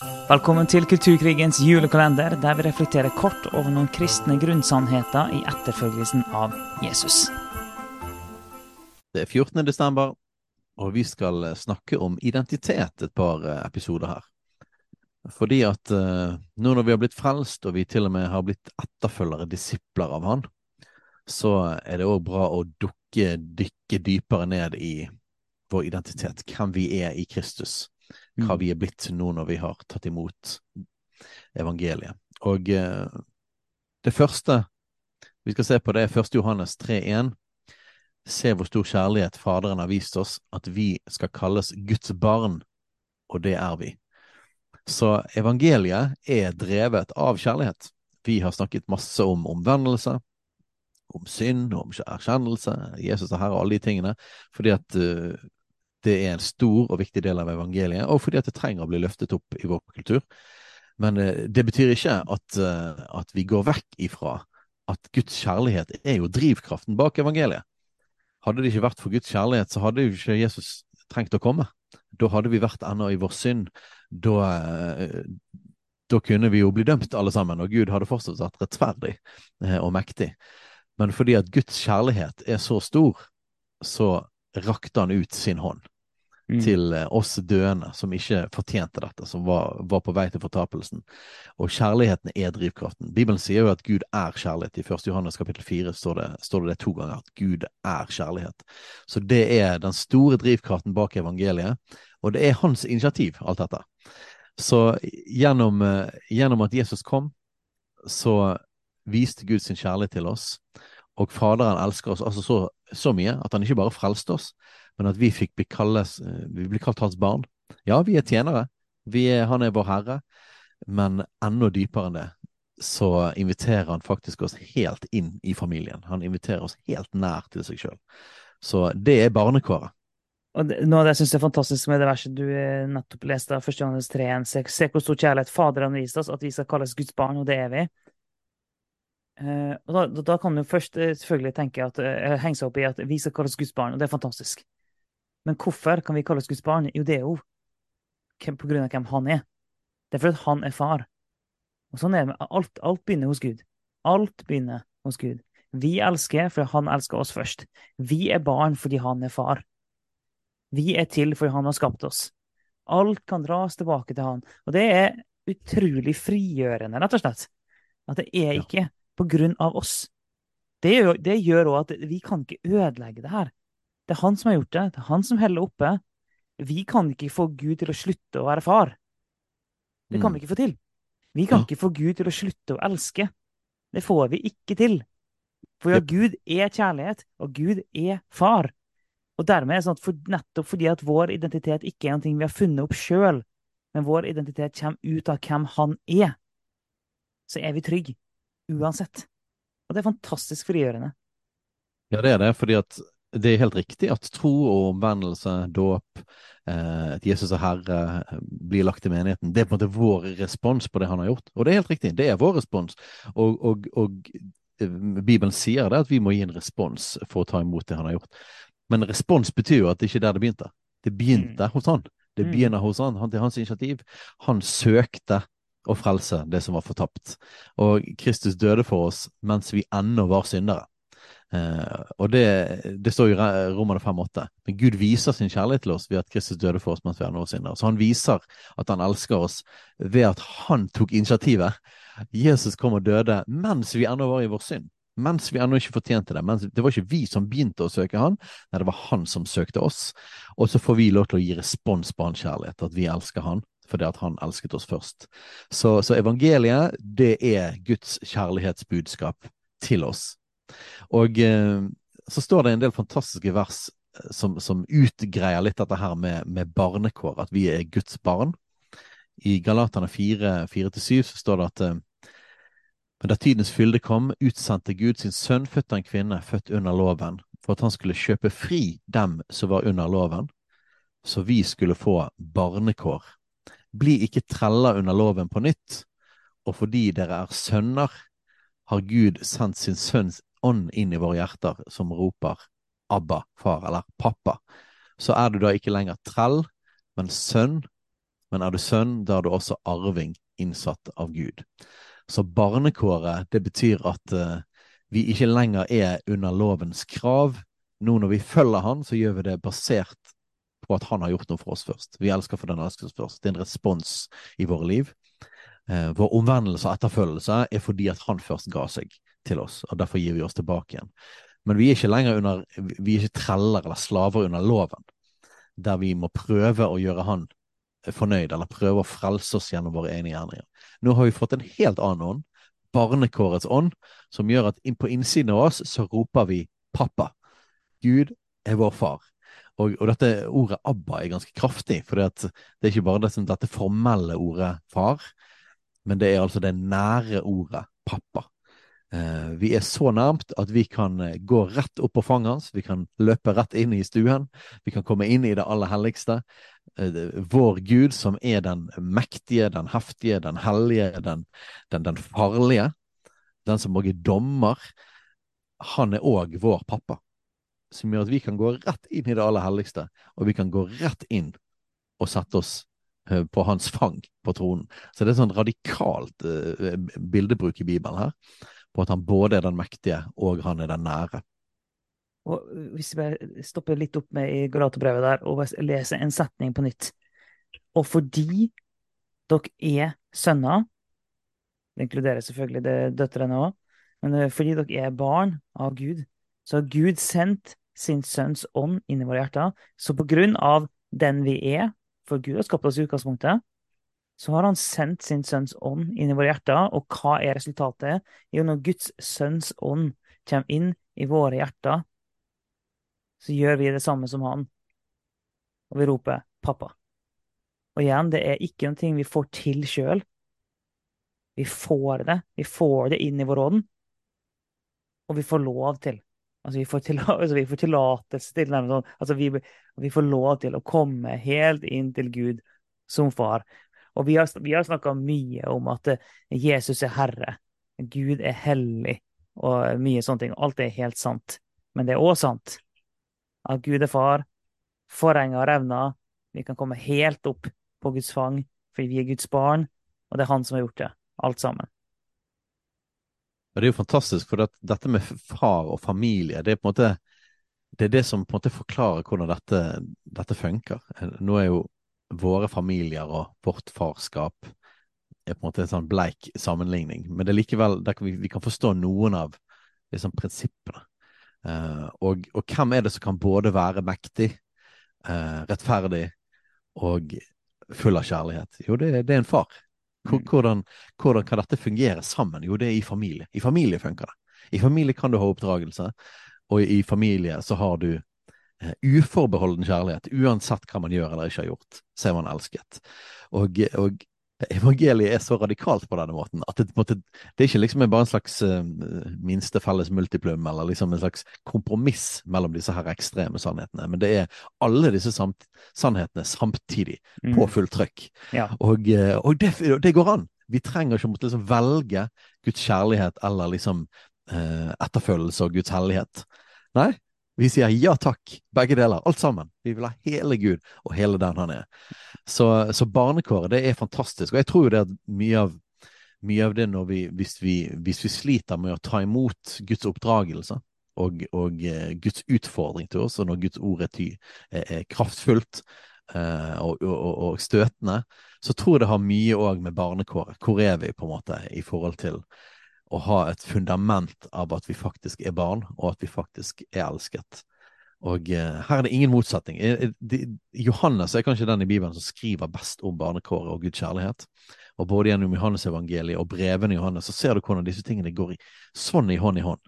Velkommen til Kulturkrigens julekalender, der vi reflekterer kort over noen kristne grunnsannheter i etterfølgelsen av Jesus. Det er 14. desember, og vi skal snakke om identitet et par eh, episoder her. Fordi at uh, nå når vi har blitt frelst, og vi til og med har blitt etterfølgere, disipler av Han, så er det òg bra å dukke, dykke dypere ned i vår identitet, hvem vi er i Kristus hva mm. vi er blitt nå når vi har tatt imot evangeliet. Og eh, det første vi skal se på, det er 1. Johannes 3,1. Se hvor stor kjærlighet Faderen har vist oss, at vi skal kalles Guds barn, og det er vi. Så evangeliet er drevet av kjærlighet. Vi har snakket masse om omvendelse, om synd, om erkjennelse, Jesus er herre, alle de tingene, fordi at uh, det er en stor og viktig del av evangeliet, og fordi at det trenger å bli løftet opp i vår kultur. Men uh, det betyr ikke at, uh, at, vi går vekk ifra at Guds kjærlighet er jo drivkraften bak evangeliet. Hadde det ikke vært for Guds kjærlighet, så hadde jo ikke Jesus trengt å komme. Da hadde vi vært ennå i vår synd. Da, uh, da kunne vi jo bli dømt alle sammen, og Gud hadde fortsatt vært rettferdig og mektig. Men fordi at Guds kjærlighet er så stor, så rakte han ut sin hånd mm. til eh, oss døende som ikke fortjente dette, som var, var, på vei til fortapelsen. Og kjærligheten er drivkraften. Bibelen sier jo at Gud er kjærlighet. I 1. Johannes kapittel 4 står det, står det, det to ganger, at Gud er kjærlighet. Så det er den store drivkraften bak evangeliet, og det er hans initiativ, alt dette. Så gjennom, eh, gjennom at Jesus kom, så viste Gud sin kjærlighet til oss. Og Faderen elsker oss altså så, så, mye at han ikke bare frelste oss, men at vi fikk bli, kalles, eh, vi blir kalt hans barn. Ja, vi er tjenere. Vi er, han er vår herre. Men enda dypere enn det så inviterer han faktisk oss helt inn i familien. Han inviterer oss helt nær til seg sjøl. Så det er barnekåret. Og det, noe av det jeg syns er fantastisk med det verset du eh, nettopp leste, 1. Johannes 3, se, se hvor stor kjærlighet Faderen har vist oss, at vi skal kalles Guds barn, og det er vi. Uh, og da, da, kan du først uh, selvfølgelig tenke at uh, henge seg opp i at vi skal kalles Guds barn, og det er fantastisk. Men hvorfor kan vi kalles Guds barn? Jo, det er jo på grunn av hvem han er. Det er fordi han er far. Og sånn er det med alt. Alt begynner hos Gud. Alt begynner hos Gud. Vi elsker fordi han elsker oss først. Vi er barn fordi han er far. Vi er til fordi han har skapt oss. Alt kan dras tilbake til han. Og det er utrolig frigjørende, rett og slett. At det er ikke på grunn av oss. Det gjør òg at vi kan ikke ødelegge det her. Det er han som har gjort det. Det er han som heller oppe. Vi kan ikke få Gud til å slutte å være far. Det kan mm. vi ikke få til. Vi kan ja. ikke få Gud til å slutte å elske. Det får vi ikke til. For ja, Gud er kjærlighet, og Gud er far. Og dermed er det sånn at for, nettopp fordi at vår identitet ikke er noe vi har funnet opp sjøl, men vår identitet kommer ut av hvem han er, så er vi trygge uansett. Og det er fantastisk frigjørende. Ja, det er det, fordi at det er helt riktig at tro og omvendelse, dåp, eh, at Jesus er Herre, blir lagt til menigheten. Det er på en måte vår respons på det han har gjort. Og det er helt riktig, det er vår respons. Og, og, og eh, Bibelen sier det at vi må gi en respons for å ta imot det han har gjort. Men respons betyr jo at det ikke er der det begynte. Det begynte mm. hos han. Det mm. begynner hos han. han til hans initiativ. Han søkte og frelse det som var fortapt. Og Kristus døde for oss mens vi ennå var syndere. Eh, og det, det, står i Romerne 5,8. Men Gud viser sin kjærlighet til oss ved at Kristus døde for oss mens vi ennå var syndere. Så han viser at han elsker oss ved at han tok initiativet. Jesus kom og døde mens vi ennå var i vår synd. Mens vi ennå ikke fortjente det. Mens det var ikke vi som begynte å søke han, nei, det var han som søkte oss. Og så får vi lov til å gi respons på hans kjærlighet, at vi elsker han fordi at han elsket oss først. Så, så, evangeliet, det er Guds kjærlighetsbudskap til oss. Og eh, så står det en del fantastiske vers eh, som, som utgreier litt dette her med, med, barnekår, at vi er Guds barn. I Galaterne 4-7 så står det at eh, men da tidens fylde kom, utsendte Gud sin sønn, født av en kvinne, født under loven, for at han skulle kjøpe fri dem som var under loven, så vi skulle få barnekår bli ikke treller under loven på nytt, og fordi dere er sønner, har Gud sendt sin sønns ånd inn i våre hjerter, som roper Abba, far, eller pappa. Så er du da ikke lenger trell, men sønn, men er du sønn, da er du også arving innsatt av Gud. Så barnekåret, det betyr at uh, vi ikke lenger er under lovens krav. Nå når vi følger han, så gjør vi det basert på at han har gjort noe for oss først. Vi elsker for den elsker oss først. Det er en respons i våre liv. Eh, vår omvendelse og etterfølgelse er fordi at han først ga seg til oss, og derfor gir vi oss tilbake igjen. Men vi er ikke lenger under, vi er ikke treller eller slaver under loven, der vi må prøve å gjøre han fornøyd, eller prøve å frelse oss gjennom våre egne gjerninger. Nå har vi fått en helt annen ånd, barnekårets ånd, som gjør at på innsiden av oss så roper vi pappa. Gud er vår far. Og, og dette ordet Abba er ganske kraftig, for det er ikke bare dette, dette formelle ordet far, men det er altså det nære ordet pappa. Eh, vi er så nærmt at vi kan eh, gå rett opp på fanget hans, vi kan løpe rett inn i stuen, vi kan komme inn i det aller helligste. Eh, vår Gud, som er den mektige, den heftige, den hellige, den, den, den farlige, den som også er dommer, han er òg vår pappa. Som gjør at vi kan gå rett inn i det aller helligste, og vi kan gå rett inn og sette oss på hans fang på tronen. Så det er sånn radikalt uh, bildebruk i Bibelen her på at han både er den mektige og han er den nære. Og Hvis vi stopper litt opp med i Galaterbrevet der og leser en setning på nytt Og fordi dere er sønner, det inkluderer selvfølgelig det døtrene òg, men eh, fordi dere er barn av Gud, så har Gud sendt sin sønns ånd inn i våre hjerter. Så på grunn av den vi er, for Gud har skapt oss i utgangspunktet, så har han sendt sin sønns ånd inn i våre hjerter. Og hva er resultatet? Jo, når Guds sønns ånd kommer inn i våre hjerter, så gjør vi det samme som han. Og vi roper 'pappa'. Og igjen, det er ikke noe vi får til sjøl. Vi får det. Vi får det inn i vår ånd. Og vi får lov til. Altså, vi får, altså, får tillatelse til sånn. altså, vi, vi får lov til å komme helt inn til Gud som far. Og vi har, vi har snakka mye om at eh, Jesus er herre, Gud er hellig, og mye sånne ting. Alt er helt sant. Men det er òg sant at Gud er far, forhenget og revna. Vi kan komme helt opp på Guds fang fordi vi er Guds barn, og det er han som har gjort det. Alt sammen. Og Det er jo fantastisk, for det, dette med far og familie, det er på en måte det er det som på en måte forklarer hvordan dette, dette funker. Nå er jo våre familier og vårt farskap er på en måte en sånn bleik sammenligning. Men det er likevel, kan vi, vi, kan forstå noen av liksom, prinsippene. Uh, og, og, hvem er det som kan både være mektig, uh, rettferdig og full av kjærlighet? Jo, det, det er en far. Mm. Hvordan, hvordan, kan dette fungere sammen? Jo, det er i familie. I familie funker det. I familie kan du ha oppdragelse, og i familie så har du Eh, uforbeholden kjærlighet. Uansett hva man gjør eller ikke har gjort, så er man elsket. Og, og evangeliet er så radikalt på denne måten at det, måte, det er ikke liksom bare en slags uh, minste felles multiplum eller liksom en slags kompromiss mellom disse her ekstreme sannhetene, men det er alle disse samt, sannhetene samtidig, mm. på fullt trykk. Ja. Og, uh, og det, det, går an. Vi trenger ikke å måtte liksom velge Guds kjærlighet eller liksom uh, etterfølgelse og Guds hellighet. Nei, vi sier ja takk, begge deler. Alt sammen. Vi vil ha hele Gud og hele den han er. Så, så barnekåret, det er fantastisk. Og jeg tror jo det at mye av, mye av det vi hvis, vi hvis, vi sliter med å ta imot Guds oppdragelse og, og uh, Guds utfordring til oss, og når Guds ord er, ty, er, kraftfullt uh, og, og, og, støtende, så tror jeg det har mye òg med barnekåret. Hvor er vi, på en måte, i forhold til å ha et fundament av at vi faktisk er barn, og at vi faktisk er elsket. Og uh, her er det ingen motsetning. Eh, de, Johannes er kanskje den i Bibelen som skriver best om barnekåret og Guds kjærlighet. Og både gjennom Johannesevangeliet og brevene i Johannes så ser du hvordan disse tingene går i, sånn i hånd i hånd.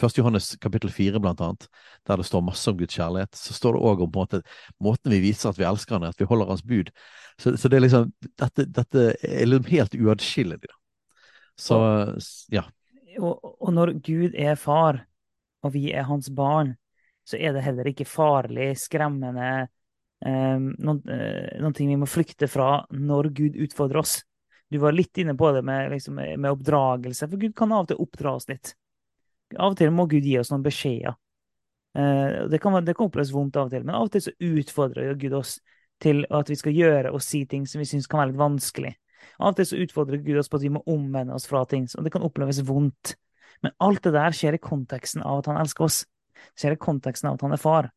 Først Johannes kapittel fire, blant annet, der det står masse om Guds kjærlighet. Så står det òg om måte, måten vi viser at vi elsker han, at vi holder hans bud. Så, så det er liksom, dette, dette er liksom helt uatskillelig. Så ja. Og, og, når Gud er far, og vi er hans barn, så er det heller ikke farlig, skremmende, um, noen, uh, noen ting vi må flykte fra når Gud utfordrer oss. Du var litt inne på det med, liksom, med oppdragelse, for Gud kan av og til oppdra oss litt. Av og til må Gud gi oss noen beskjeder. Uh, det, kan, det kan oppleves vondt av og til, men av og til så utfordrer Gud oss til at vi skal gjøre og si ting som vi syns kan være litt vanskelig. Av og til så utfordrer Gud oss på at vi må omvende oss fra ting, og det kan oppleves vondt. Men alt det der skjer i konteksten av at han elsker oss. Det skjer i konteksten av at han er far.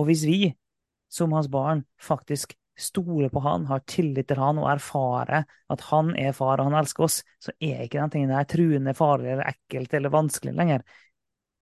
Og hvis vi, som hans barn, faktisk stoler på han, har tillit til han og erfarer at han er far og han elsker oss, så er ikke den tingen der truende, farlig eller ekkelt eller vanskelig lenger.